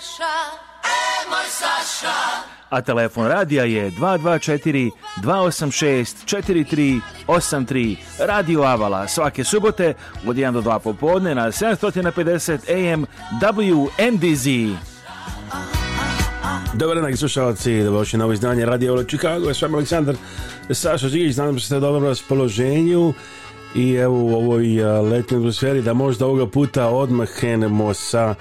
Saša, e moj Saša. A telefon radija je 224 286 4383 Radio Avala svake subote od 1 do 2 popodne na 750 AM WNDZ. Dobar dan, slušalci, dobrodošli na ovo izdanje Radio Avala Chicago. Ja sam Aleksandar Saša Žigić, znam da ste dobro raspoloženju i evo u ovoj letnjoj atmosferi da možda ovoga puta odmah krenemo sa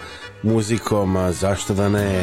muzikom, zašto da ne?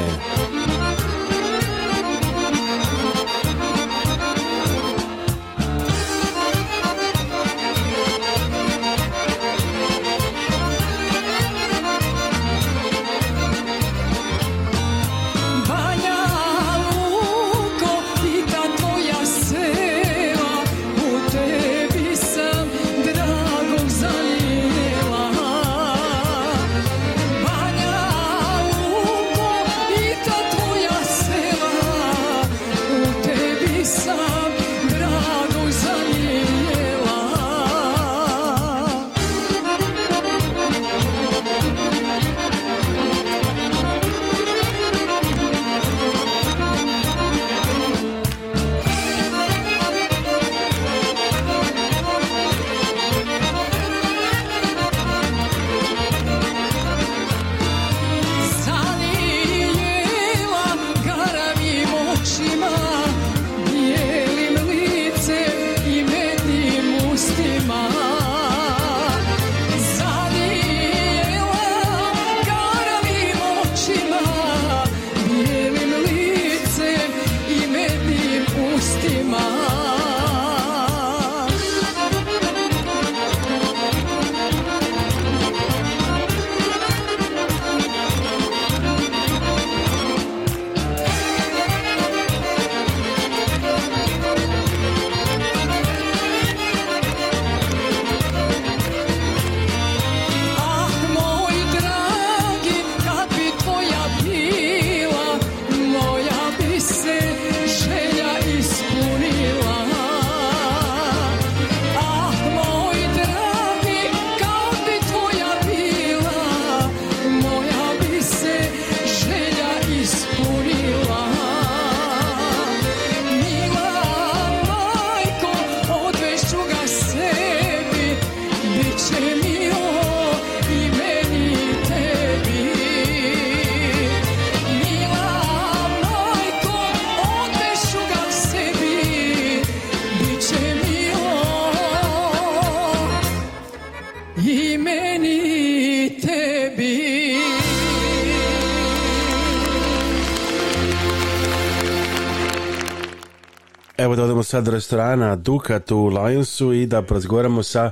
sad restorana Dukat u Lionsu i da razgovaramo sa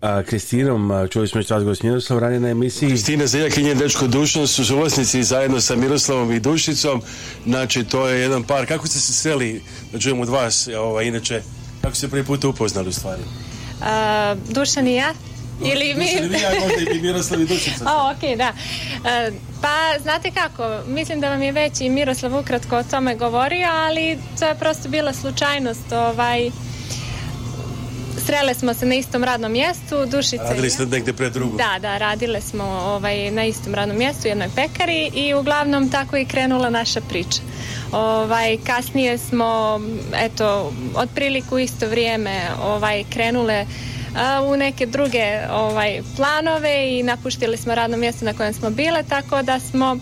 a, Kristinom, a, čuli smo što razgovor s Miroslavom ranije na emisiji. Kristina Zeljak i njen dečko Dušan su suvlasnici zajedno sa Miroslavom i Dušicom. Znači, to je jedan par. Kako ste se sreli, da čujem od vas, ovaj, inače, kako ste prvi put upoznali u stvari? A, Dušan i ja Ili mi... Ili vi, a možda i Miroslav i Dušica. O, ok, da. E, pa, znate kako, mislim da vam je već i Miroslav ukratko o tome govorio, ali to je prosto bila slučajnost, ovaj... Srele smo se na istom radnom mjestu, Dušica Radili i... ste negde pre drugo. Da, da, radile smo ovaj, na istom radnom mjestu u jednoj pekari i uglavnom tako je krenula naša priča. Ovaj, kasnije smo, eto, otprilike u isto vrijeme ovaj, krenule a, u neke druge ovaj, planove i napuštili smo radno mjesto na kojem smo bile, tako da smo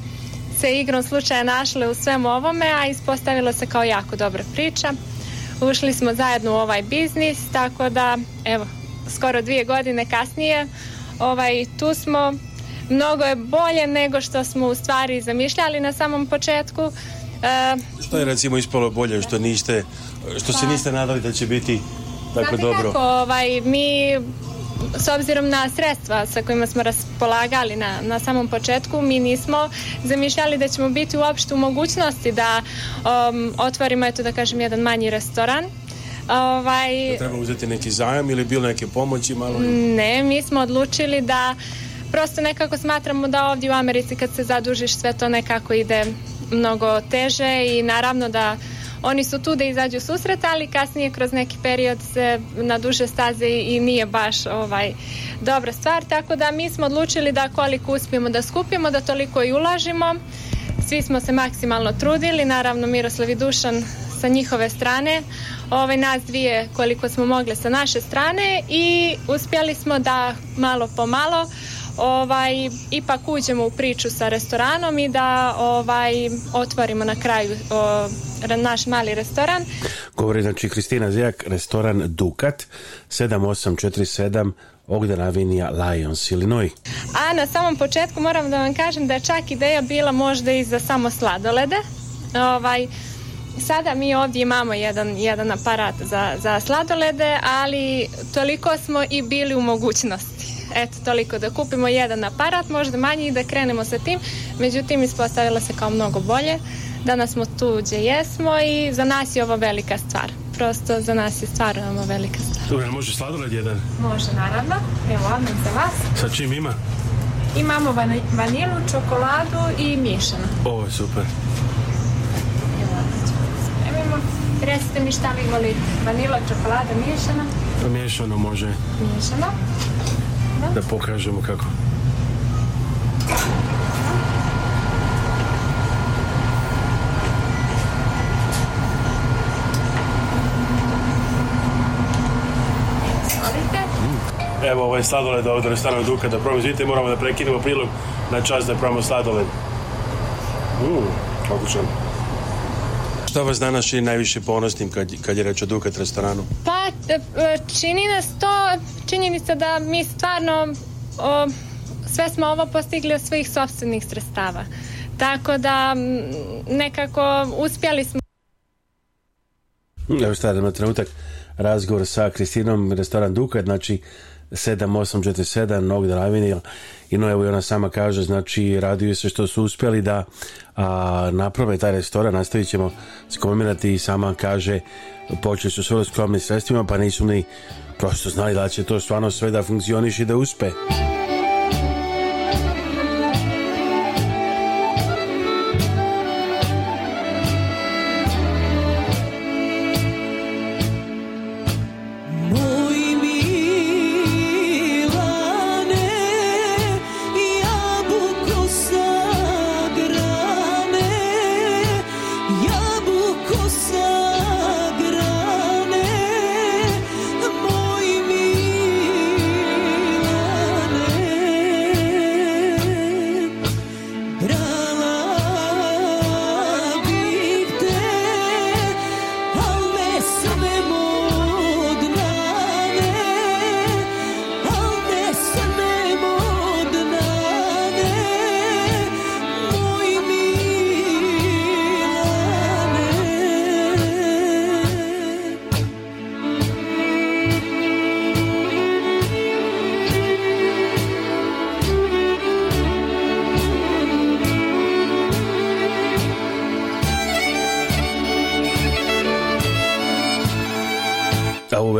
se igrom slučaja našle u svemu ovome, a ispostavilo se kao jako dobra priča. Ušli smo zajedno u ovaj biznis, tako da, evo, skoro dvije godine kasnije, ovaj, tu smo, mnogo je bolje nego što smo u stvari zamišljali na samom početku. E, što je recimo ispalo bolje, što niste, što pa, se niste nadali da će biti tako Znate dobro. Kako, ovaj, mi s obzirom na sredstva sa kojima smo raspolagali na, na samom početku, mi nismo zamišljali da ćemo biti uopšte u mogućnosti da um, otvorimo, eto da kažem, jedan manji restoran. Ovaj, da treba uzeti neki zajam ili bilo neke pomoći? Malo... Ne, mi smo odlučili da prosto nekako smatramo da ovdje u Americi kad se zadužiš sve to nekako ide mnogo teže i naravno da oni su tu da izađu susret, ali kasnije kroz neki period se na duže staze i nije baš ovaj dobra stvar, tako da mi smo odlučili da koliko uspijemo da skupimo, da toliko i ulažimo. Svi smo se maksimalno trudili, naravno Miroslav i Dušan sa njihove strane, ovaj, nas dvije koliko smo mogle sa naše strane i uspjeli smo da malo po malo ovaj, ipak uđemo u priču sa restoranom i da ovaj, otvorimo na kraju o, naš mali restoran. Govori znači Kristina Zijak, restoran Dukat 7847 Ogden Vinija Lions, Illinois. A na samom početku moram da vam kažem da je čak ideja bila možda i za samo sladolede. Ovaj, sada mi ovdje imamo jedan, jedan aparat za, za sladolede, ali toliko smo i bili u mogućnosti eto, toliko da kupimo jedan aparat, možda manji i da krenemo sa tim. Međutim, ispostavilo se kao mnogo bolje. Danas smo tu gdje jesmo i za nas je ovo velika stvar. Prosto za nas je stvarno ovo velika stvar. Dobre, može sladoled jedan? Može, naravno. Evo, odmah za vas. Sa čim ima? Imamo vanilu, čokoladu i mješano. Ovo je super. Evo, Recite mi šta vi volite, vanila, čokolada, mješano? Miješano može. Mješano. Da pokažemo kako. Evo ovaj sladoled ovdje od restorana Duka da probamo. Vidite, moramo da prekinemo prilog na čas da probamo sladoled. Mmm, odličan. Što vas danas je najviše ponosnim kad, kad je reč o Dukat restoranu? Pa Pa, čini nas to činjenica da mi stvarno o, sve smo ovo postigli od svojih sobstvenih sredstava. Tako da nekako uspjeli smo. Evo šta na da trenutak razgovor sa Kristinom, restoran Dukat, znači 7847 Nog Dravinil i no evo i ona sama kaže znači raduje se što su uspjeli da a, naprave taj restoran nastavit ćemo skominati i sama kaže počeli su s vrlo skromnim sredstvima pa nisu ni prosto znali da će to stvarno sve da funkcioniše i da uspe.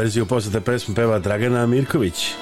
verziju poslate pesmu peva Dragana Mirković.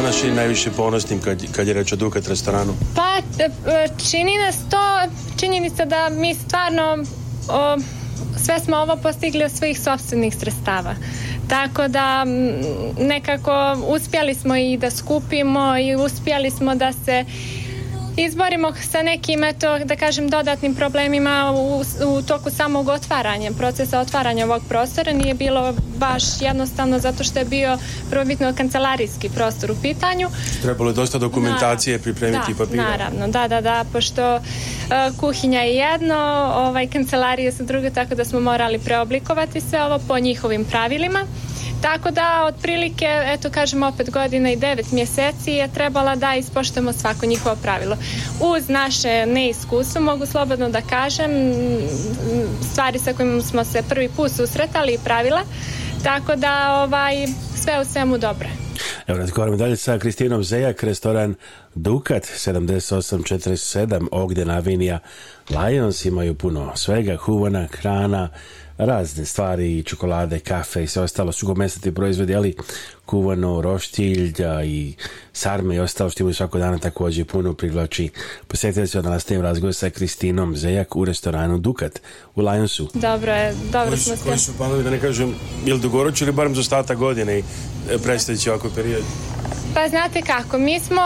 šta čini najviše ponosnim kad, kad je reč o Dukat restoranu? Pa, e, e, čini nas to činjenica da mi stvarno o, sve smo ovo postigli od svojih sobstvenih sredstava. Tako da nekako uspjeli smo i da skupimo i uspjeli smo da se izborimo sa nekim, eto, da kažem, dodatnim problemima u, u toku samog otvaranja, procesa otvaranja ovog prostora. Nije bilo baš jednostavno zato što je bio prvobitno kancelarijski prostor u pitanju. Trebalo je dosta dokumentacije naravno, pripremiti da, papira. Naravno, da, da, da, pošto uh, kuhinja je jedno, ovaj, kancelarije su drugo, tako da smo morali preoblikovati sve ovo po njihovim pravilima. Tako da, otprilike, eto kažem opet godina i devet mjeseci je trebala da ispoštujemo svako njihovo pravilo. Uz naše neiskustvo mogu slobodno da kažem stvari sa kojima smo se prvi put susretali i pravila, tako da ovaj, sve u svemu dobro. Evo, razgovaramo dalje sa Kristinom Zejak, restoran Dukat 7847, Ognjena Avinija. Lions imaju puno svega, huvana, hrana, razne stvari, čokolade, kafe i sve ostalo, suhomestati proizvodi, ali kuvano, roštilj i sarme i ostalo što imaju svako dana također puno privlači posjetitelj od nastavim razgovor sa Kristinom Zejak u restoranu Dukat u Lionsu. Dobro je, dobro smo se. Koji su planovi, da ne kažem, ili dugoročni ili barem za ostatak godine i e, predstavit će period? Pa znate kako, mi smo,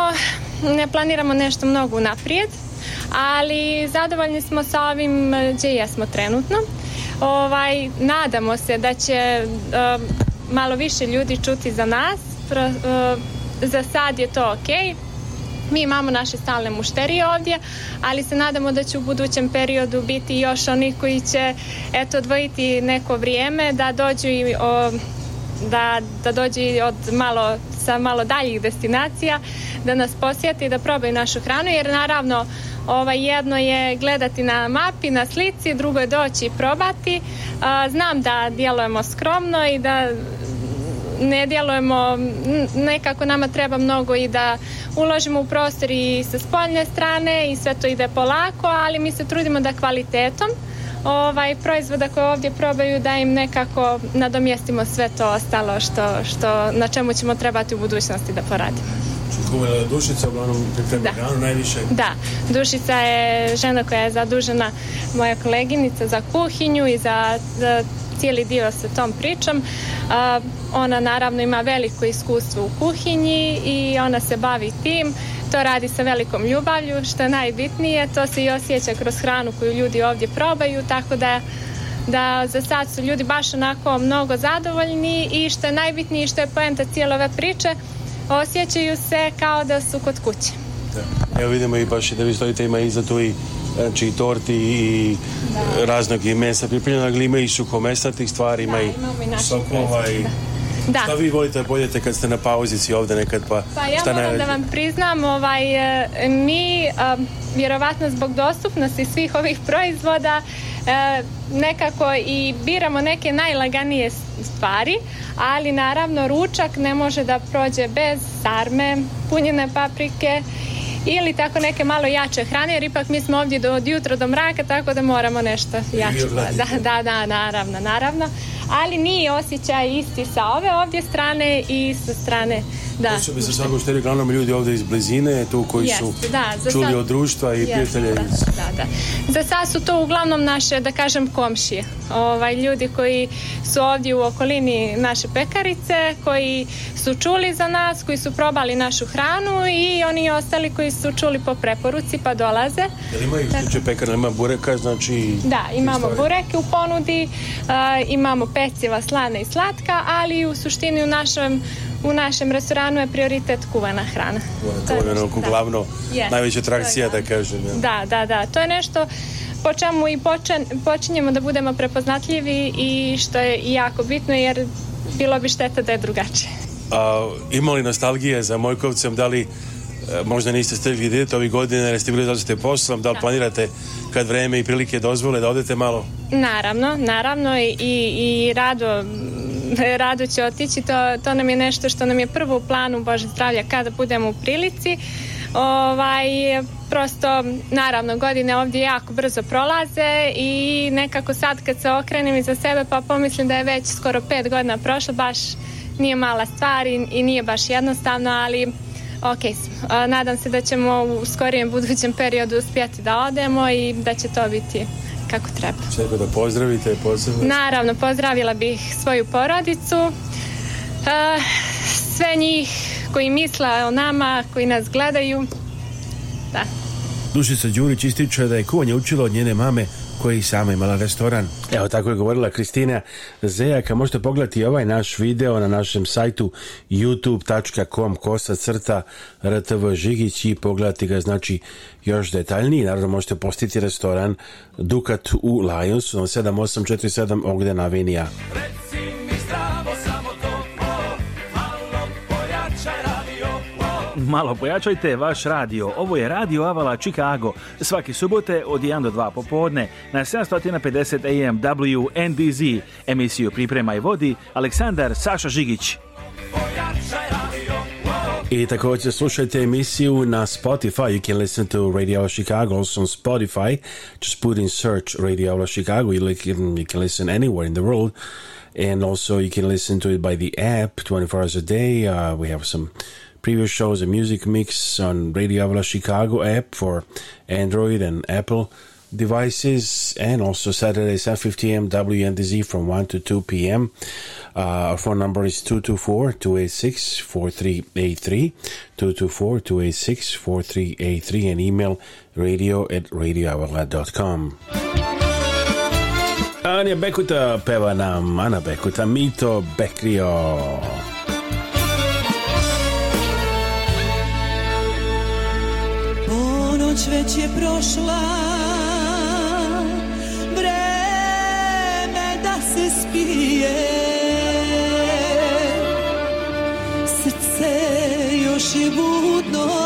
ne planiramo nešto mnogo naprijed, ali zadovoljni smo sa ovim e, gdje jesmo trenutno. Ovaj, nadamo se da će uh, malo više ljudi čuti za nas. Pro, uh, za sad je to Okay. Mi imamo naše stalne mušterije ovdje, ali se nadamo da će u budućem periodu biti još onih koji će eto odvojiti neko vrijeme da dođu i o, da, da dođu od malo, sa malo daljih destinacija da nas posjeti, da probaju našu hranu jer naravno Ovaj, jedno je gledati na mapi, na slici, drugo je doći i probati. Znam da djelujemo skromno i da ne djelujemo, nekako nama treba mnogo i da uložimo u prostor i sa spoljne strane i sve to ide polako, ali mi se trudimo da kvalitetom ovaj, proizvoda koje ovdje probaju da im nekako nadomjestimo sve to ostalo što, što, na čemu ćemo trebati u budućnosti da poradimo. Dušica uglavnom priprema da. hranu najviše? Da, Dušica je žena koja je zadužena moja koleginica za kuhinju i za, za cijeli dio sa tom pričom. A, ona naravno ima veliko iskustvo u kuhinji i ona se bavi tim. To radi sa velikom ljubavlju, što je najbitnije. To se i osjeća kroz hranu koju ljudi ovdje probaju, tako da da za sad su ljudi baš onako mnogo zadovoljni i što je najbitnije i što je poenta cijele ove priče, osjećaju se kao da su kod kuće. Da. Evo vidimo i baš da vi stojite ima iza tu i znači i torti i da. raznog i mesa pripremljeno, ali ima i suhomesa tih stvari, ima da, i sokova i... Da. Da. Šta vi volite da boljete kad ste na pauzici ovde nekad, pa, pa ja šta moram da vam priznam, ovaj, eh, mi, eh, vjerovatno zbog dostupnosti svih ovih proizvoda, eh, nekako i biramo neke najlaganije stvari, ali naravno ručak ne može da prođe bez sarme, punjene paprike ili tako neke malo jače hrane, jer ipak mi smo ovdje do, od jutra do mraka, tako da moramo nešto jače. Da, da, da, naravno, naravno ali nije osjećaj isti sa ove ovdje strane i sa strane Da. Osobe sa svakog štelje, glavnom ljudi ovde iz blizine, tu koji yes, su da, za čuli sad, od društva i yes, prijatelja. Da, iz... da, da. Za sad su to uglavnom naše, da kažem, komšije. Ovaj, ljudi koji su ovdje u okolini naše pekarice, koji su čuli za nas, koji su probali našu hranu i oni ostali koji su čuli po preporuci pa dolaze. Jel ima i slučaj da. pekara, ima bureka, znači... Da, imamo bureke u ponudi, uh, imamo peciva slana i slatka, ali u suštini u našem u našem restoranu je prioritet kuvana hrana. Kuvana oko da. glavno yes. najveća atrakcija da kažem. Ja. Da, da, da. To je nešto po čemu i počen, počinjemo da budemo prepoznatljivi i što je jako bitno jer bilo bi šteta da je drugačije. A, ima li nostalgije za Mojkovcem? Da li e, možda niste stigli da idete ovih godina jer ste bili dozete da poslom, da li da. planirate kad vreme i prilike dozvole da odete malo? Naravno, naravno i, i, i rado rado će otići, to, to nam je nešto što nam je prvo u planu Bože zdravlja kada budemo u prilici. Ovaj, prosto, naravno, godine ovdje jako brzo prolaze i nekako sad kad se okrenem iza sebe pa pomislim da je već skoro pet godina prošlo, baš nije mala stvar i, i nije baš jednostavno, ali ok, nadam se da ćemo u skorijem budućem periodu uspjeti da odemo i da će to biti kako treba. Sada da pozdravite posebno? Naravno, pozdravila bih svoju porodicu, uh, sve njih koji misle o nama, koji nas gledaju. Da. Dušica Đurić ističe da je kuvanje učila od njene mame koji sama imala restoran. Evo tako je govorila Kristina Zejaka. Možete pogledati ovaj naš video na našem sajtu youtube.com kosa crta rtv žigić i pogledati ga znači još detaljnije. Naravno možete postiti restoran Dukat u Lionsu na 7847 Ognjena Vinija. Reci! malo pojačajte vaš radio. Ovo je Radio Avala Chicago. Svake subote od 1 do 2 popodne na 750 AM WNDZ. Emisiju Priprema i vodi Aleksandar Saša Žigić. I također slušajte emisiju na Spotify. You can listen to Radio Chicago also on Spotify. Just put in search Radio Chicago. You can, you can listen anywhere in the world. And also you can listen to it by the app 24 hours a day. Uh, we have some... previous shows a music mix on Radio Avala Chicago app for Android and Apple devices, and also Saturdays 7:50 a.m. WNDZ from 1 to 2 p.m. Uh, our phone number is 224-286-4383, 224-286-4383, and email radio at radioavala.com. Anja Bekuta peva nam Bekuta Mito Bekrio. noć već je prošla Vreme da se spije Srce još je budno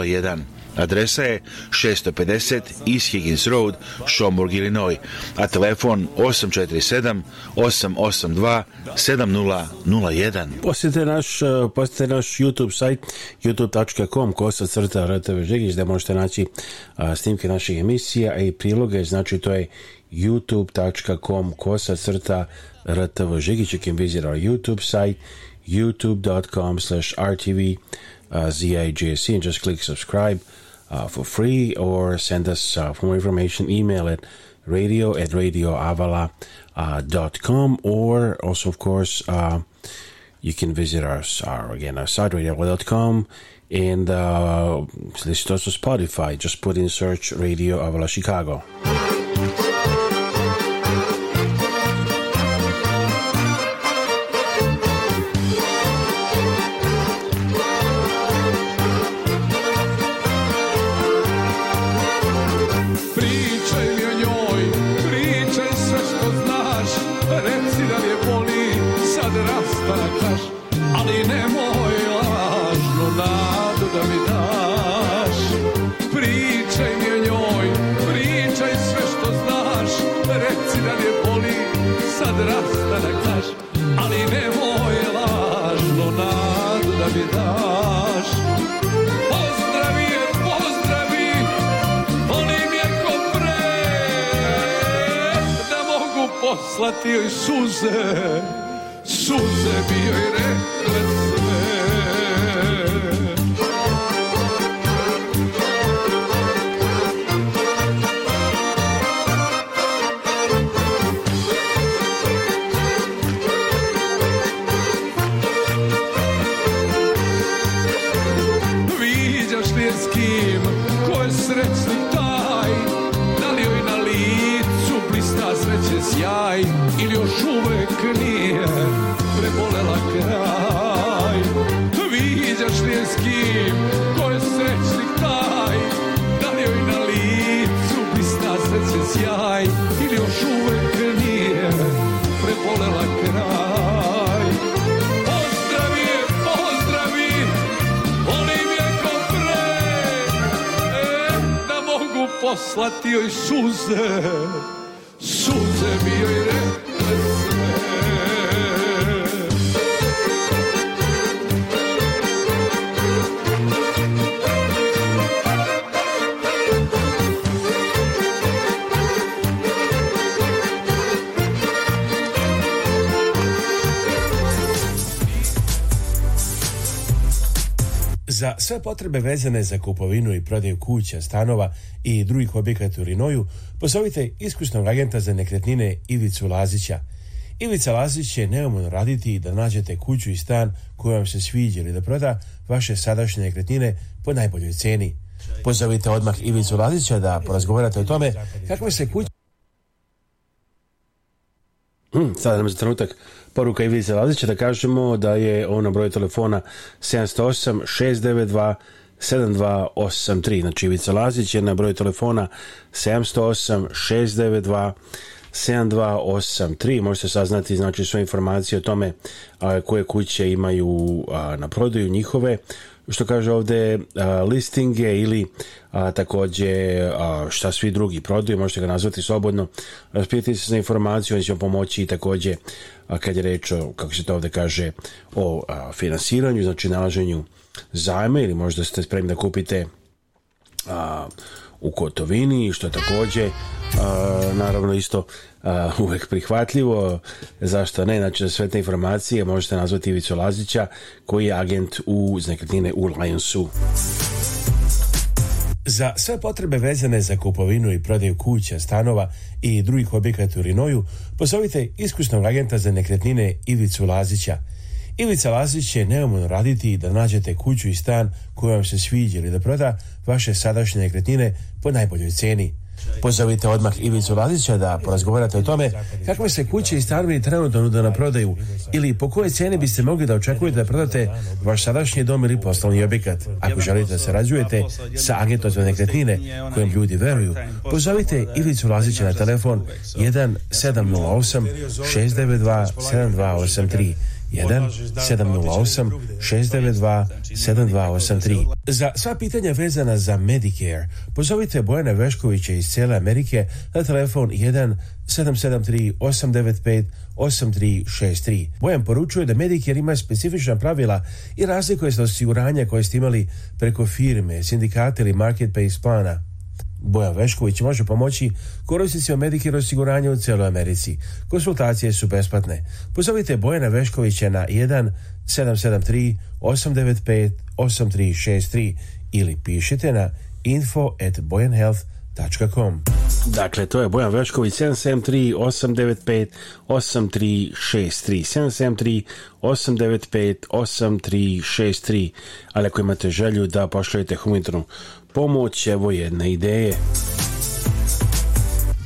001. Adresa je 650 East Higgins Road, Schaumburg, Illinois, a telefon 847-882-7001. Posjetite naš, e, posjetite naš YouTube sajt youtube.com kosa crta RTV Žigić gdje možete naći a, snimke naših emisija i priloge, znači to je youtube.com kosa crta RTV Žigić. You can YouTube sajt youtube.com slash RTV uh, ZIJC and just click subscribe uh, for free or send us uh, for more information, email it radio at radioavala.com uh, or also, of course, uh, you can visit our, our again, our site, radioavala.com and uh, listen to us on Spotify. Just put in search Radio Avala Chicago. poslatio i suze, suze bio i re... sve potrebe vezane za kupovinu i prodaju kuća, stanova i drugih objekata u Rinoju, pozovite iskusnog agenta za nekretnine Ivicu Lazića. Ivica Lazić će neumno raditi da nađete kuću i stan koji vam se sviđa ili da proda vaše sadašnje nekretnine po najboljoj ceni. Pozovite odmah Ivicu Lazića da porazgovarate o tome kakva se kuća... Hmm, sada nam za trenutak poruka Ivica Lazića da kažemo da je on na broju telefona 708 692 7283. Znači Ivica Lazić je na broj telefona 708 692 7283. Možete saznati znači sve informacije o tome a, koje kuće imaju a, na prodaju njihove što kaže ovde a, listinge ili a, takođe a, šta svi drugi prodaju, možete ga nazvati slobodno, raspijete se za informaciju, oni će vam pomoći i takođe kad je reč o, kako se to ovde kaže, o a, finansiranju, znači nalaženju zajme ili možda ste spremni da kupite a, u Kotovini, što takođe a, naravno isto a, uvek prihvatljivo, zašto ne, znači sve te informacije možete nazvati Ivicu Lazića koji je agent u, za nekretnine u Lionsu. Za sve potrebe vezane za kupovinu i prodaju kuća, stanova i drugih objekata u Rinoju, pozovite iskusnog agenta za nekretnine Ivicu Lazića. Ivica Lazić će neumno raditi da nađete kuću i stan koji vam se sviđa ili da proda vaše sadašnje nekretnine po najboljoj ceni. Pozovite odmah Ivicu Lazića da porazgovarate o tome kakve se kuće i stanovi trenutno nude na prodaju ili po koje cijene biste mogli da očekujete da prodate vaš sadašnji dom ili poslovni objekat. Ako želite da se sarađujete sa agentom za nekretnine kojem ljudi veruju, pozovite Ivicu Lazića na telefon 1708 692 7283 1 708 692 7283. Za sva pitanja vezana za Medicare pozovite Bojana Veškovića iz cijele Amerike na telefon 1 773 895 8363. Bojan poručuje da Medicare ima specifična pravila i razlikuje se od osiguranja koje ste imali preko firme, sindikata ili marketplace plana. Bojan Vešković može pomoći korisnicima Medicare osiguranja u cijeloj Americi. Konsultacije su besplatne. Pozovite Bojana Veškovića na 1 773 895 8363 ili pišite na info at bojanhealth.com Dakle, to je Bojan Vešković 773 895 8363 773 895 8363 Ali ako imate želju da pošaljete humanitarnu pomoć, evo jedne ideje.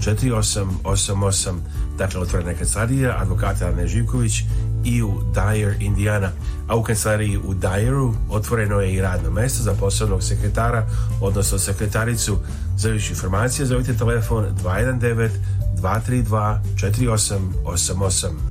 4888, dakle otvorena je kancelarija advokata Ana Živković i u Dyer, Indiana. A u kancelariji u Dyeru otvoreno je i radno mesto za posebnog sekretara, odnosno sekretaricu. Za više informacije zovite telefon 219 232 4888.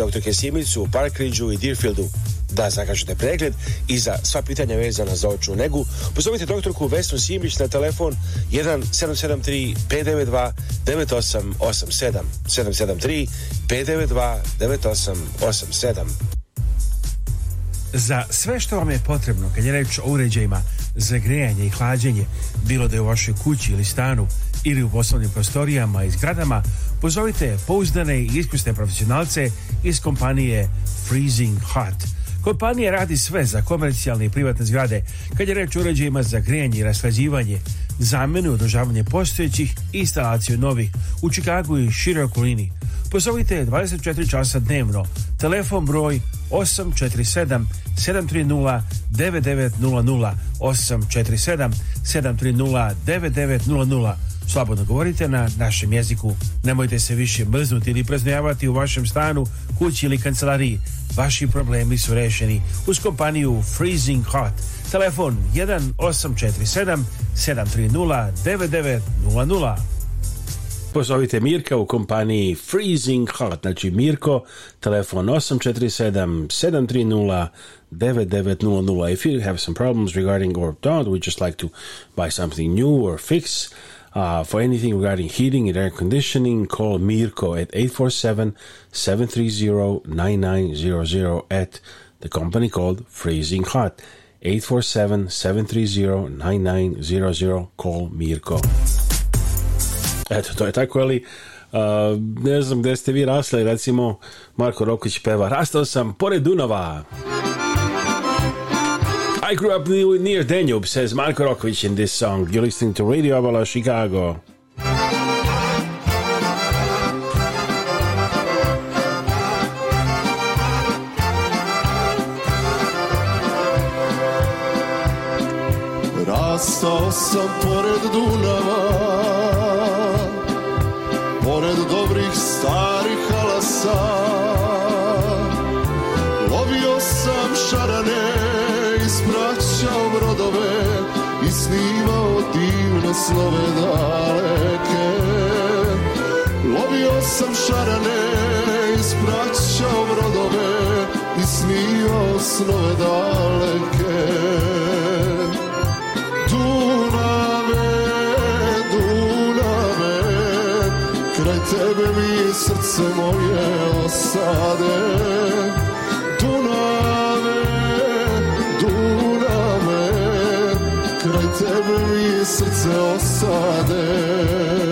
dr. Kesimicu, u Parkridžu i Deerfieldu da zakažete pregled i za sva pitanja vezana za očnu negu. Pozovite doktorku Vesnu Simić na telefon 1773 592 9887 773 592 9887 Za sve što vam je potrebno kad je reč o uređajima za grejanje i hlađenje, bilo da je u vašoj kući ili stanu ili u poslovnim prostorijama i zgradama, pozovite pouzdane i iskusne profesionalce iz kompanije Freezing Hot. Kompanija radi sve za komercijalne i privatne zgrade, kad je reč o uređajima za grejanje i raslađivanje, zamenu i održavanje postojećih i instalaciju novih u Čikagu i široj okolini. Pozovite 24 časa dnevno. Telefon broj 847 730 9900 847 730 9900 Slobodno govorite na našem jeziku. Nemojte se više mrznuti ili preznojavati u vašem stanu, kući ili kancelariji. Vaši problemi su rešeni uz kompaniju Freezing Hot. Telefon 1847 730 9900 Pozovite Mirka u kompaniji Freezing Hot, znači Mirko, telefon 847-730-9900. If you have some problems regarding or don't, we just like to buy something new or fix, uh, for anything regarding heating and air conditioning, call Mirko at 847-730-9900 at the company called Freezing Hot. 847-730-9900, call Mirko. Eto, to je tako, ali uh, ne znam gde ste vi rasli, recimo Marko Rokić peva Rastao sam pored Dunava. I grew up near Danube, says Marko Roković in this song. You're listening to Radio Avala Chicago. Rastao sam pored Dunava pored dobrih starih alasa Lovio sam šarane ispraćao brodove I snimao divne slove daleke Lovio sam šarane ispraćao brodove I snimao snove daleke srce moje osade Dunave, Dunave Kraj tebe mi srce osade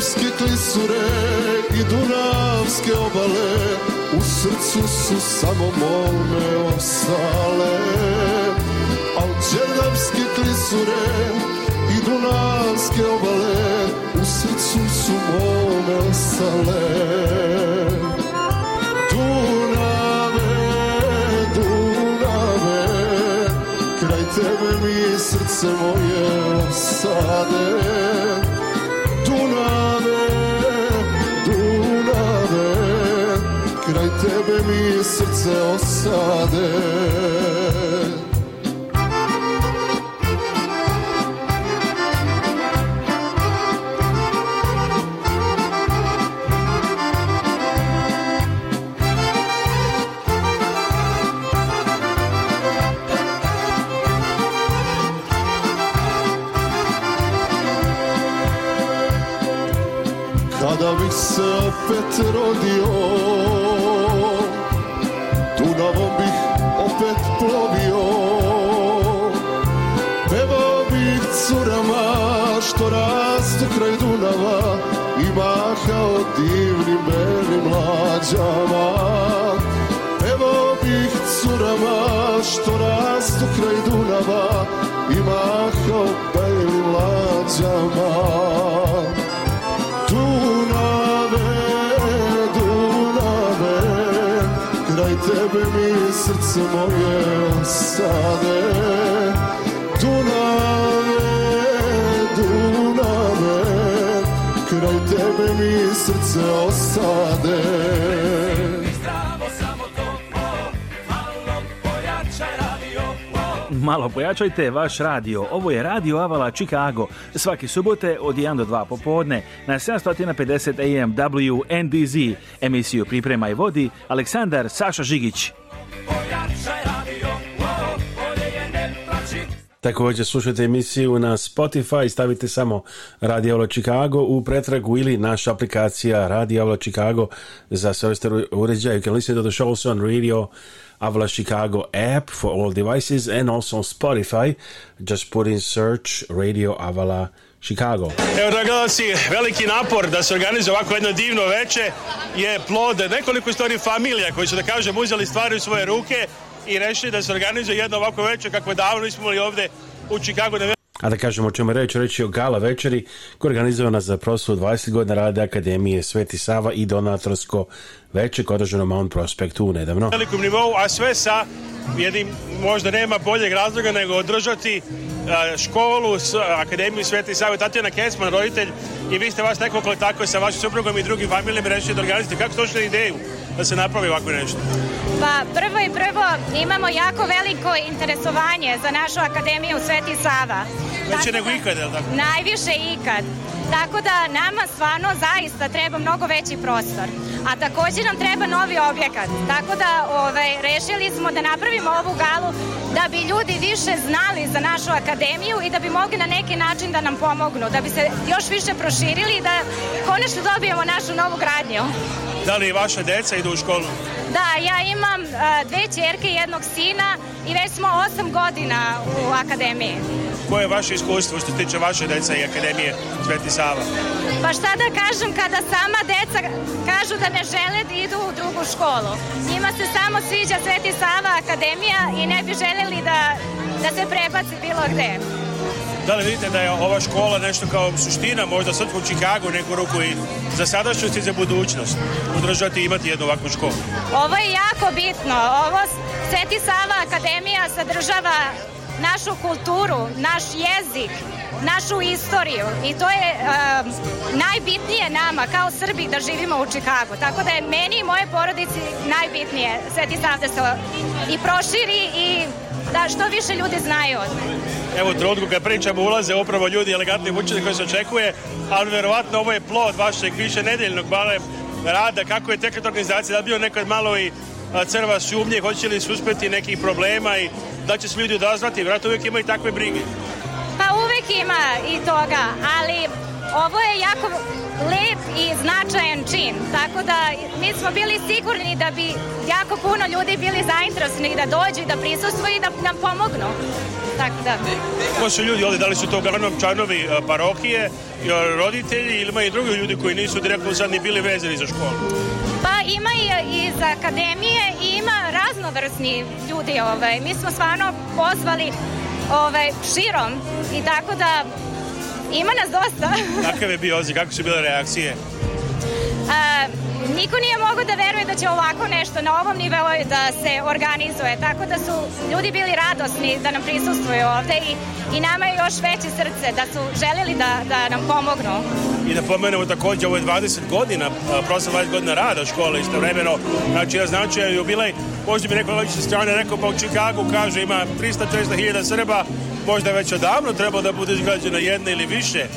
Savske klisure i Dunavske obale U srcu su samo molme ostale Al Đerdapske klisure i Dunavske obale U srcu su molme ostale Dunave, Dunave Kraj tebe mi srce moje osade Dunave, Dunave, kraj tebe mi srce osade. opet rodio Dunavom bih opet plovio Pevao bih curama što rastu kraj Dunava I mahao divnim belim lađama Pevao bih curama što rastu kraj Dunava s moje osade Dunave, Dunave Kraj tebe mi srce osade Malo pojačajte vaš radio. Ovo je Radio Avala Chicago. Svake subote od 1 do 2 popodne na 750 AM WNDZ. Emisiju priprema i vodi Aleksandar Saša Žigić. Takođe slušajte emisiju na Spotify, stavite samo Radio Avlo Chicago u pretragu ili naša aplikacija Radio Avlo Chicago za sve uređaje. uređaja. You can listen to the shows on Radio Avla Chicago app for all devices and also on Spotify. Just put in search Radio Avala Chicago. Chicago. Evo da gledalci, veliki napor da se organizuje ovako jedno divno veče je plod nekoliko stvari familija koji su da kažem uzeli stvari u svoje ruke i rešili da se organizuje jedno ovako veče kako davno nismo imali ovde u Chicago A da kažemo o čemu reč, reći o gala večeri koja je organizovana za proslavu 20 godina rada Akademije Sveti Sava i donatorsko veče koje je održano u Mount Prospectu nedavno. Na velikom nivou, a sve sa jednim, možda nema boljeg razloga nego održati e, školu, Akademiju Sveti Sava Tatjana Kesman, roditelj i vi ste vas nekoliko tako sa vašim suprugom i drugim familijama rešili da organizujete. Kako ste došli na ideju? da se napravi ovako nešto? Pa prvo i prvo imamo jako veliko interesovanje za našu Akademiju Sveti Sava. Veće nego da ikad, je li tako? Najviše ikad. Tako da nama stvarno zaista treba mnogo veći prostor. A takođe nam treba novi objekat. Tako da ovaj, rešili smo da napravimo ovu galu da bi ljudi više znali za našu akademiju i da bi mogli na neki način da nam pomognu, da bi se još više proširili i da konačno dobijemo našu novu gradnju. Da li vaša deca i idu u školu? Da, ja imam e, dve čerke i jednog sina i već smo osam godina u akademiji. Koje je vaše iskustvo što se tiče vaše deca i Akademije Sveti Sava? Pa šta da kažem kada sama deca kažu da ne žele da idu u drugu školu. Njima se samo sviđa Sveti Sava Akademija i ne bi želeli da, da se prebaci bilo gde da li vidite da je ova škola nešto kao suština možda srpskom Čikagu neku ruku i za sadašnjost i za budućnost održati i imati jednu ovakvu školu? Ovo je jako bitno. Ovo Sveti Sava Akademija sadržava našu kulturu, naš jezik, našu istoriju i to je um, najbitnije nama kao Srbi da živimo u Čikagu. Tako da je meni i moje porodici najbitnije Sveti Sava da se i proširi i da što više ljudi znaju od mene evo trenutku kad pričamo ulaze upravo ljudi elegantni vučeni koji se očekuje, ali verovatno ovo je plod vašeg više nedeljnog male rada, kako je tekla organizacija, da bio nekad malo i crva sumnje, hoće li se uspeti nekih problema i da će se ljudi odazvati, vjerojatno uvijek imaju takve brige. Pa uvijek ima i toga, ali Ovo je jako lep i značajan čin, tako da mi smo bili sigurni da bi jako puno ljudi bili zainteresni da dođu i da prisustuju i da nam pomognu. Tako da. Ko su ljudi ovdje, da li su to uglavnom članovi e, parohije, e, roditelji ili ima i drugi ljudi koji nisu direktno sad ni bili vezani za školu? Pa ima i iz akademije i ima raznovrsni ljudi. Ovaj. Mi smo stvarno pozvali ovaj, širom i tako da Ima nas dosta. Kakav je bio odziv, kako su bile reakcije? A, niko nije mogao da veruje da će ovako nešto na ovom nivou da se organizuje, tako da su ljudi bili radosni da nam prisustuju ovde i, i nama je još veće srce da su želeli da, da nam pomognu. I da pomenemo takođe, ovo je 20 godina, prosim 20 godina rada škole istovremeno, znači ja znači jubilej, možda bi neko dođe sa strane rekao pa u Čikagu kaže ima 300-400 hiljada Srba, možda već odavno trebao da bude izgrađena jedna ili više e,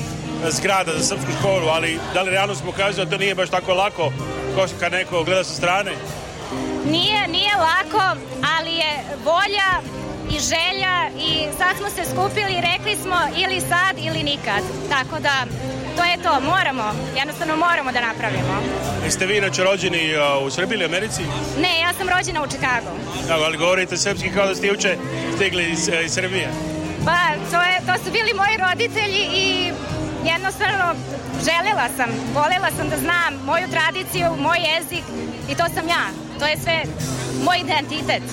zgrada za srpsku školu, ali da li realnost pokazuje da to nije baš tako lako kao kad neko gleda sa strane? Nije, nije lako, ali je volja i želja i sad smo se skupili i rekli smo ili sad ili nikad. Tako da to je to, moramo, jednostavno moramo da napravimo. Jeste vi inače rođeni e, u Srbiji ili Americi? Ne, ja sam rođena u Čikagu. Da, ali govorite srpski kao da ste uče stigli iz, e, iz Srbije. Pa, to, je, to su bili moji roditelji i jednostavno želela sam, volela sam da znam moju tradiciju, moj jezik i to sam ja. To je sve moj identitet.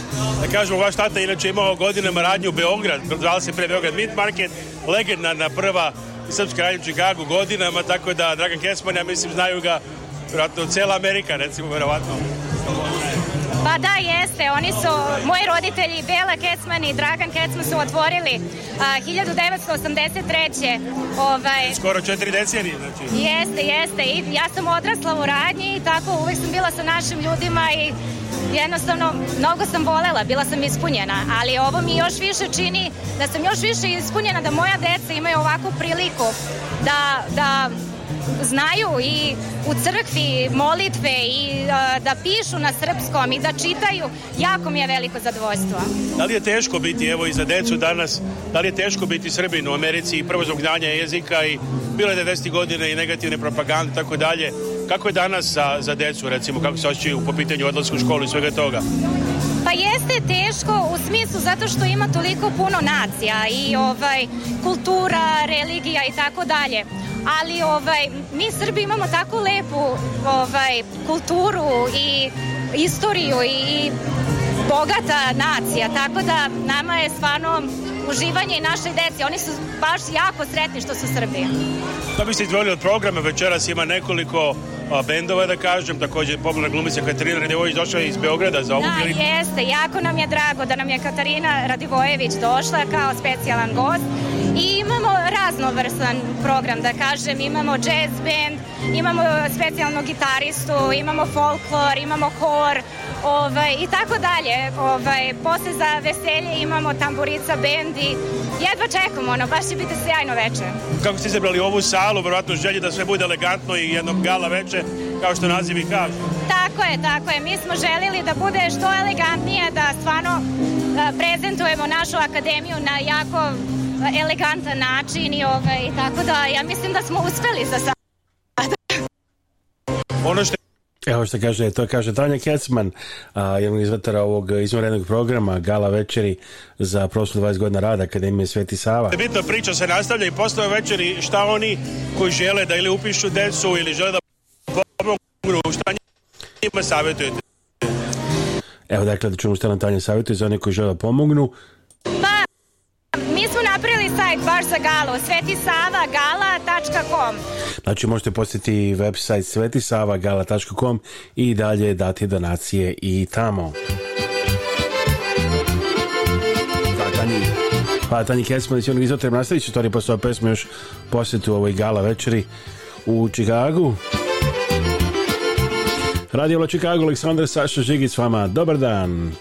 Da kažemo, vaš tata je inače imao godinama radnju u Beograd, zvala se pre Beograd Meat Market, legendarna prva srpska radnja u Čikagu godinama, tako da Dragan Kesman, ja mislim, znaju ga vjerojatno cela Amerika, recimo, verovatno. Pa da, jeste. Oni su, moji roditelji Bela Kecman i Dragan Kecman su otvorili a, 1983. Ovaj, Skoro četiri decenije, znači. Jeste, jeste. I ja sam odrasla u radnji i tako uvek sam bila sa našim ljudima i jednostavno mnogo sam volela, bila sam ispunjena, ali ovo mi još više čini da sam još više ispunjena da moja deca imaju ovakvu priliku da, da znaju i u crkvi molitve i da pišu na srpskom i da čitaju, jako mi je veliko zadovoljstvo. Da li je teško biti, evo i za decu danas, da li je teško biti Srbin u Americi i prvo zbog znanja jezika i bile je 90. godine i negativne propagande i tako dalje. Kako je danas za, za decu, recimo, kako se osjećaju po pitanju odlasku u školu i svega toga? Pa jeste teško u smislu zato što ima toliko puno nacija i ovaj kultura, religija i tako dalje ali ovaj, mi Srbi imamo tako lepu ovaj, kulturu i istoriju i, i bogata nacija, tako da nama je stvarno uživanje i našoj deci. Oni su baš jako sretni što su Srbi. Da bi se izdvojili od programa, večeras ima nekoliko a, bendova, da kažem, takođe je glumica Katarina Radivojević došla iz Beograda za ovu da, priliku. jeste, jako nam je drago da nam je Katarina Radivojević došla kao specijalan gost i imamo raznovrsan program, da kažem, imamo jazz band, imamo specijalnog gitaristu, imamo folklor, imamo hor, ovaj, i tako dalje. Ovaj, posle za veselje imamo tamburica bendi, jedva čekamo, ono, baš će biti sjajno veče. Kako ste izabrali ovu salu, verovatno želje da sve bude elegantno i jednog gala veče, kao što nazivi i kaže. Tako je, tako je. Mi smo želili da bude što elegantnije, da stvarno eh, prezentujemo našu akademiju na jako elegantan način i ovaj, tako da ja mislim da smo uspeli za sada. Ono što Evo što kaže, to kaže Tanja Kecman, a, jednog izvatara ovog izvanrednog programa Gala večeri za proslu 20 godina rada Akademije Sveti Sava. Bitna priča se nastavlja i posle večeri šta oni koji žele da ili upišu decu ili žele da pomognu, šta njima savjetujete? Evo dakle da čujemo šta nam Tanja savjetuje za one koji žele da pomognu. Pa Mi smo napravili sajt baš za galu, svetisavagala.com Znači možete posjetiti website svetisavagala.com i dalje dati donacije i tamo. Pa Tanji Kesmanić, onog izotrebna nastavit će to ne postoje pesme još posjetu ovoj gala večeri u Čikagu. Radio Lo Čikago, Aleksandar Saša Žigić s vama. Dobar dan!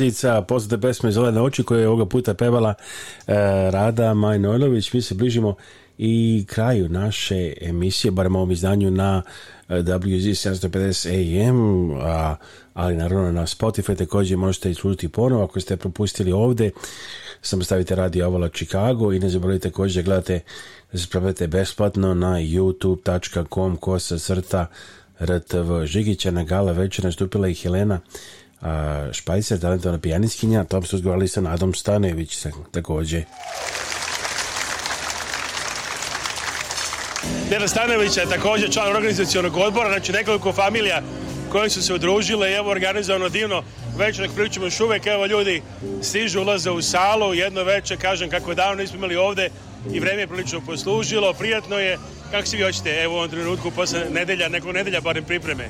Brzica, poznate pesme Zelene oči koje je ovoga puta pevala e, Rada Majnojlović. Mi se bližimo i kraju naše emisije, barem ovom izdanju na WZ 750 AM, ali naravno na Spotify također možete i služiti ponovo ako ste propustili ovde. samo stavite Radio Avala Chicago i ne zaboravite takođe da gledate spravljate besplatno na youtube.com kosa crta RTV Žigića na gala večer nastupila i Helena a, Špajsa, talentovna pijaniskinja, tam su razgovarali sa Nadom Stanević sa, takođe. Neda Stanovića je također član organizacijonog odbora, znači nekoliko familija koje su se udružile i evo organizovano divno večer, nek pričamo još uvijek, evo ljudi stižu, ulaze u salu, jedno večer, kažem kako davno nismo imali ovde i vrijeme je prilično poslužilo, prijatno je, kako se vi hoćete, evo u ovom trenutku posle nedelja, nekoliko nedelja barem pripreme.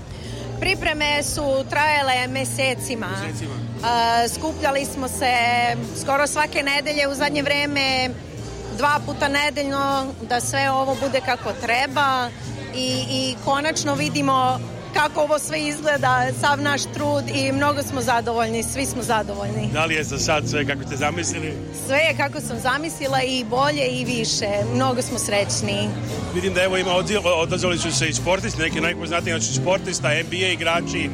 Pripreme su trajale mesecima. mesecima. Skupljali smo se skoro svake nedelje u zadnje vreme dva puta nedeljno da sve ovo bude kako treba i, i konačno vidimo kako ovo sve izgleda, sav naš trud i mnogo smo zadovoljni, svi smo zadovoljni. Da li je za sad sve kako ste zamislili? Sve je kako sam zamislila i bolje i više. Mnogo smo srećni. Vidim da evo ima odazvali su se i sportisti, neki najpoznatiji znači sportista, NBA igrači,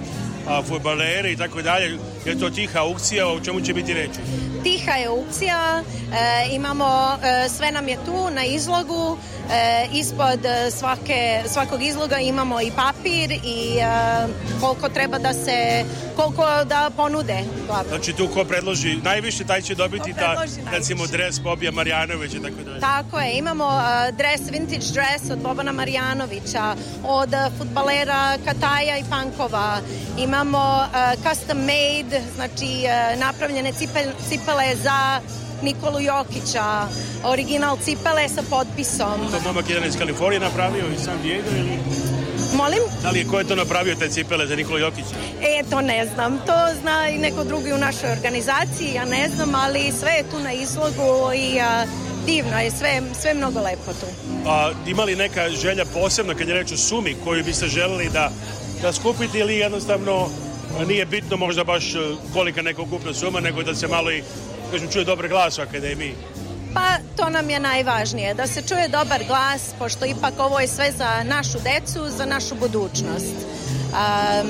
futbaleri i tako dalje je to tiha aukcija, o čemu će biti reći? Tiha je aukcija, e, imamo, e, sve nam je tu na izlogu, e, ispod e, svake, svakog izloga imamo i papir i e, koliko treba da se, koliko da ponude. Glavno. Znači tu ko predloži najviše, taj će dobiti ta, recimo, dres Bobija Marjanovića, tako da. Tako je, imamo e, dres, vintage dres od Bobana Marjanovića, od futbalera Kataja i Pankova, imamo custom made znači e, napravljene cipele za Nikolu Jokića, original cipele sa potpisom. To momak jedan iz Kalifornije napravio i San Diego ili... Molim? Da li je ko je to napravio te cipele za Nikolu Jokića? E, to ne znam. To zna i neko drugi u našoj organizaciji, ja ne znam, ali sve je tu na izlogu i a, e, divno je, sve, sve mnogo lepo tu. A, ima li neka želja posebna kad je reč o sumi koju biste želeli da, da skupite ili jednostavno Pa nije bitno možda baš e, kolika neka ukupna suma, nego da se malo i, da kažem, čuje dobar glas u akademiji. Pa to nam je najvažnije, da se čuje dobar glas, pošto ipak ovo je sve za našu decu, za našu budućnost. Um,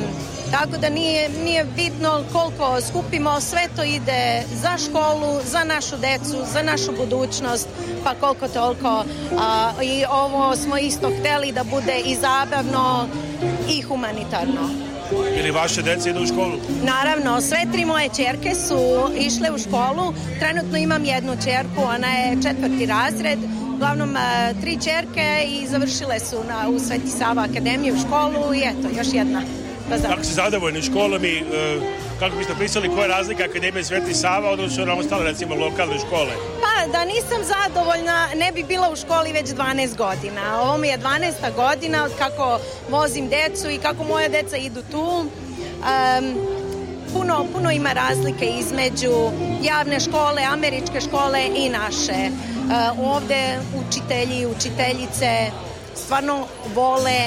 tako da nije, nije bitno koliko skupimo, sve to ide za školu, za našu decu, za našu budućnost, pa koliko toliko. A, I ovo smo isto hteli da bude i zabavno i humanitarno. Ili vaše dece idu u školu? Naravno, sve tri moje čerke su išle u školu. Trenutno imam jednu čerku, ona je četvrti razred. Uglavnom, e, tri čerke i završile su na, u Sveti Sava akademiju školu i eto, još jedna. Bazar. Pa Kako si zadovoljni školom i e kako biste pisali koja je razlika Akademije Sveti Sava odnosno na ostale recimo lokalne škole? Pa da nisam zadovoljna ne bi bila u školi već 12 godina. Ovo mi je 12. godina kako vozim decu i kako moja deca idu tu. Um, puno, puno ima razlike između javne škole, američke škole i naše. Uh, ovde učitelji i učiteljice stvarno vole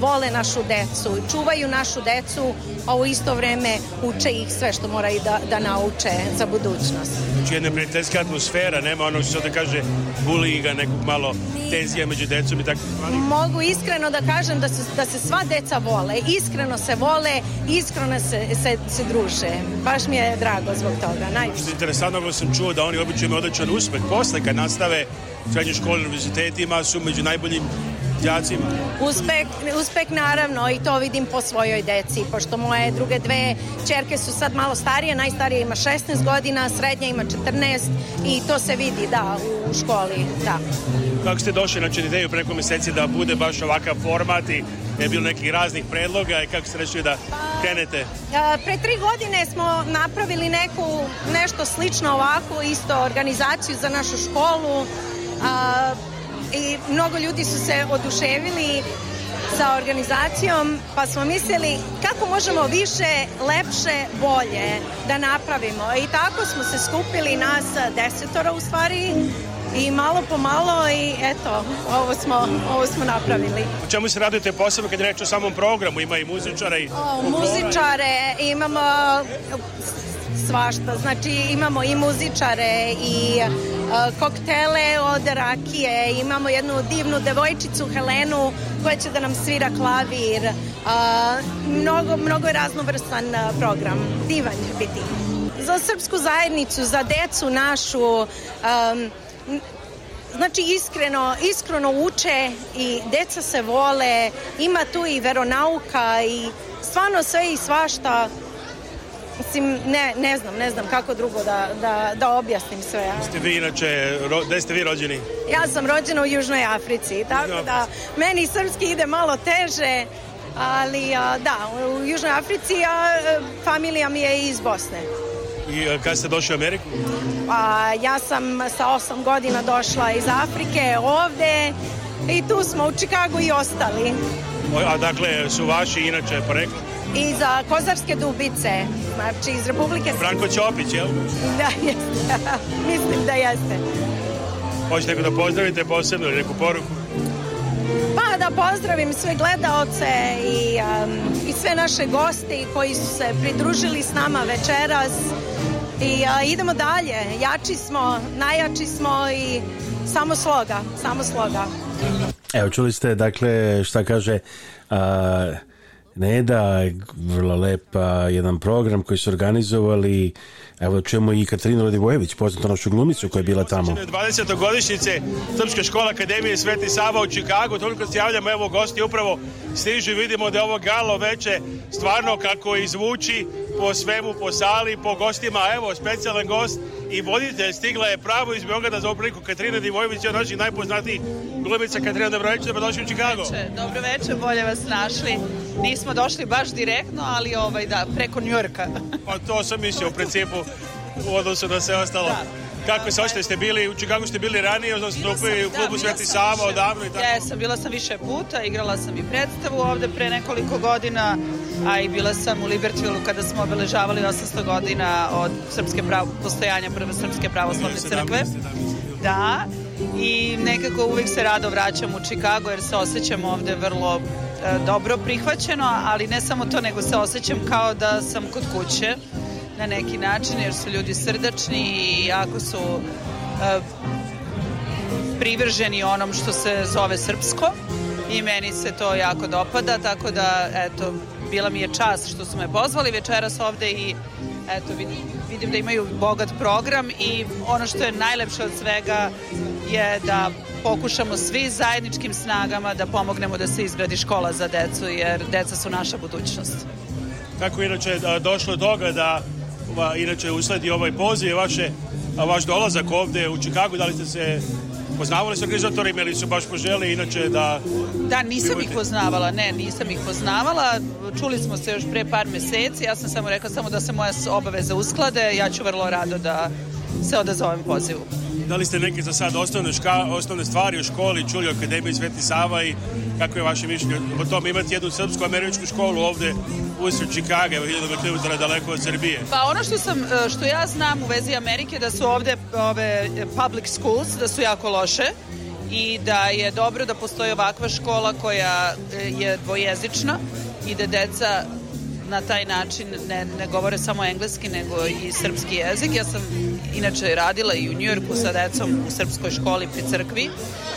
vole našu decu, čuvaju našu decu, a u isto vreme uče ih sve što moraju da, da nauče za budućnost. Znači jedna prijateljska atmosfera, nema onog što da kaže bulinga, nekog malo tenzija među decom i tako stvari. Mogu iskreno da kažem da se, da se sva deca vole, iskreno se vole, iskreno se, se, se druže. Baš mi je drago zbog toga, najviše. Što je interesantno, sam čuo da oni obično imaju odličan uspeh posle kad nastave srednjoj školi, univerzitetima su među najboljim djacima. Uspeh, uspeh naravno i to vidim po svojoj deci, pošto moje druge dve čerke su sad malo starije, najstarija ima 16 godina, srednja ima 14 i to se vidi, da, u školi, da. Kako ste došli na ideju preko meseci da bude baš ovakav format i je bilo nekih raznih predloga i kako ste rešili da pa, krenete? Pa, pre tri godine smo napravili neku, nešto slično ovako, isto organizaciju za našu školu, a, i mnogo ljudi su se oduševili sa organizacijom, pa smo mislili kako možemo više, lepše, bolje da napravimo. I tako smo se skupili nas desetora u stvari i malo po malo i eto, ovo smo, ovo smo napravili. O čemu se radite posebno kad reč o samom programu? Ima i muzičare i... O, muzičare, imamo svašta. Znači imamo i muzičare i e, koktele od rakije, imamo jednu divnu devojčicu Helenu koja će da nam svira klavir. E, mnogo, mnogo je raznovrstan e, program. Divan će biti. Za srpsku zajednicu, za decu našu, znači iskreno, iskreno uče i deca se vole, ima tu i veronauka i stvarno sve i svašta Mislim, ne, ne znam, ne znam kako drugo da, da, da objasnim sve. Ja. Ste vi inače, ro, gde ste vi rođeni? Ja sam rođena u Južnoj Africi, tako da meni srpski ide malo teže, ali a, da, u Južnoj Africi, a familija mi je iz Bosne. I kad ste došli u Ameriku? A, ja sam sa osam godina došla iz Afrike ovde i tu smo u Čikagu i ostali. A dakle, su vaši inače porekli? iz kozarske dubice, znači iz Republike... Branko Ćopić, jel? Da, jeste. Mislim da jeste. Hoćete neko da pozdravite posebno ili neku poruku? Pa da pozdravim sve gledaoce i, um, i sve naše goste koji su se pridružili s nama večeras. I a, idemo dalje, jači smo, najjači smo i samo sloga, samo sloga. Evo čuli ste dakle šta kaže Uh, Neda, vrlo lepa, jedan program koji su organizovali Evo čujemo i Katarina Radivojević, poznatu našu glumicu koja je bila tamo. 20. godišnjice Srpske škola Akademije Sveti Sava u Čikagu, toliko se javljamo, evo gosti upravo stižu i vidimo da je ovo galo veče stvarno kako izvuči po svemu, po sali, po gostima, evo specijalan gost i voditelj stigla je pravo iz Beograda za obliku Katarina Divojević, je naših najpoznatijih glumica Katarina Dobrović, dobrodošli u Čikago. Dobro večer, bolje vas našli. Nismo došli baš direktno, ali ovaj da, preko Njorka. pa to sam mislio u principu u odnosu na sve ostalo. Da. Kako se ošte ste bili, u Čikagu ste bili ranije, odnosno ste bili u da, klubu da, Sveti Sava odavno i tako? Jesam, bila sam više puta, igrala sam i predstavu ovde pre nekoliko godina, a i bila sam u Libertvilu kada smo obeležavali 800 godina od srpske pravo, postojanja prve srpske pravoslavne crkve. Da, da, i nekako uvek se rado vraćam u Čikago jer se osjećam ovde vrlo e, dobro prihvaćeno, ali ne samo to, nego se osjećam kao da sam kod kuće na neki način jer su ljudi srdačni i jako su e, privrženi onom što se zove srpsko i meni se to jako dopada tako da eto bila mi je čast što su me pozvali večeras ovde i eto vidim, vidim da imaju bogat program i ono što je najlepše od svega je da pokušamo svi zajedničkim snagama da pomognemo da se izgradi škola za decu jer deca su naša budućnost. Kako inače e, došlo do toga da Pa, inače usledi ovaj poziv vaše, vaš dolazak ovde u Čikagu, da li ste se poznavali sa organizatorima ili su baš poželi inače da... Da, nisam bivate... ih poznavala, ne, nisam ih poznavala. Čuli smo se još pre par meseci, ja sam samo rekao samo da se moja obaveza usklade, ja ću vrlo rado da se odazovem pozivu. Da li ste neke za sad osnovne, ška, osnovne stvari u školi čuli o Akademiji Sveti Sava i kako je vaše mišljenje o tome imati jednu srpsko-američku školu ovde u Čikaga, evo 1000 km daleko od Srbije? Pa ono što sam, e, što ja znam u vezi Amerike da su ovde ove public schools, da su jako loše i da je dobro da postoji ovakva škola koja e, je dvojezična i da deca na taj način ne, ne govore samo engleski nego i srpski jezik. Ja sam inače je radila i u Njujorku sa decom u srpskoj školi pri crkvi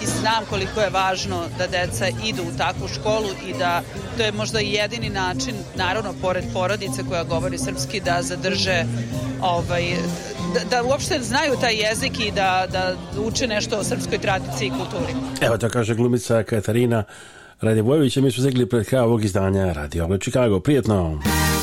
i znam koliko je važno da deca idu u takvu školu i da to je možda jedini način, naravno pored porodice koja govori srpski, da zadrže ovaj, da, da uopšte znaju taj jezik i da, da uče nešto o srpskoj tradiciji i kulturi. Evo to kaže glumica Katarina Radivojević, Mi smo zegli pred kraj ovog izdanja Radio Obla Čikago. Prijetno! Prijetno!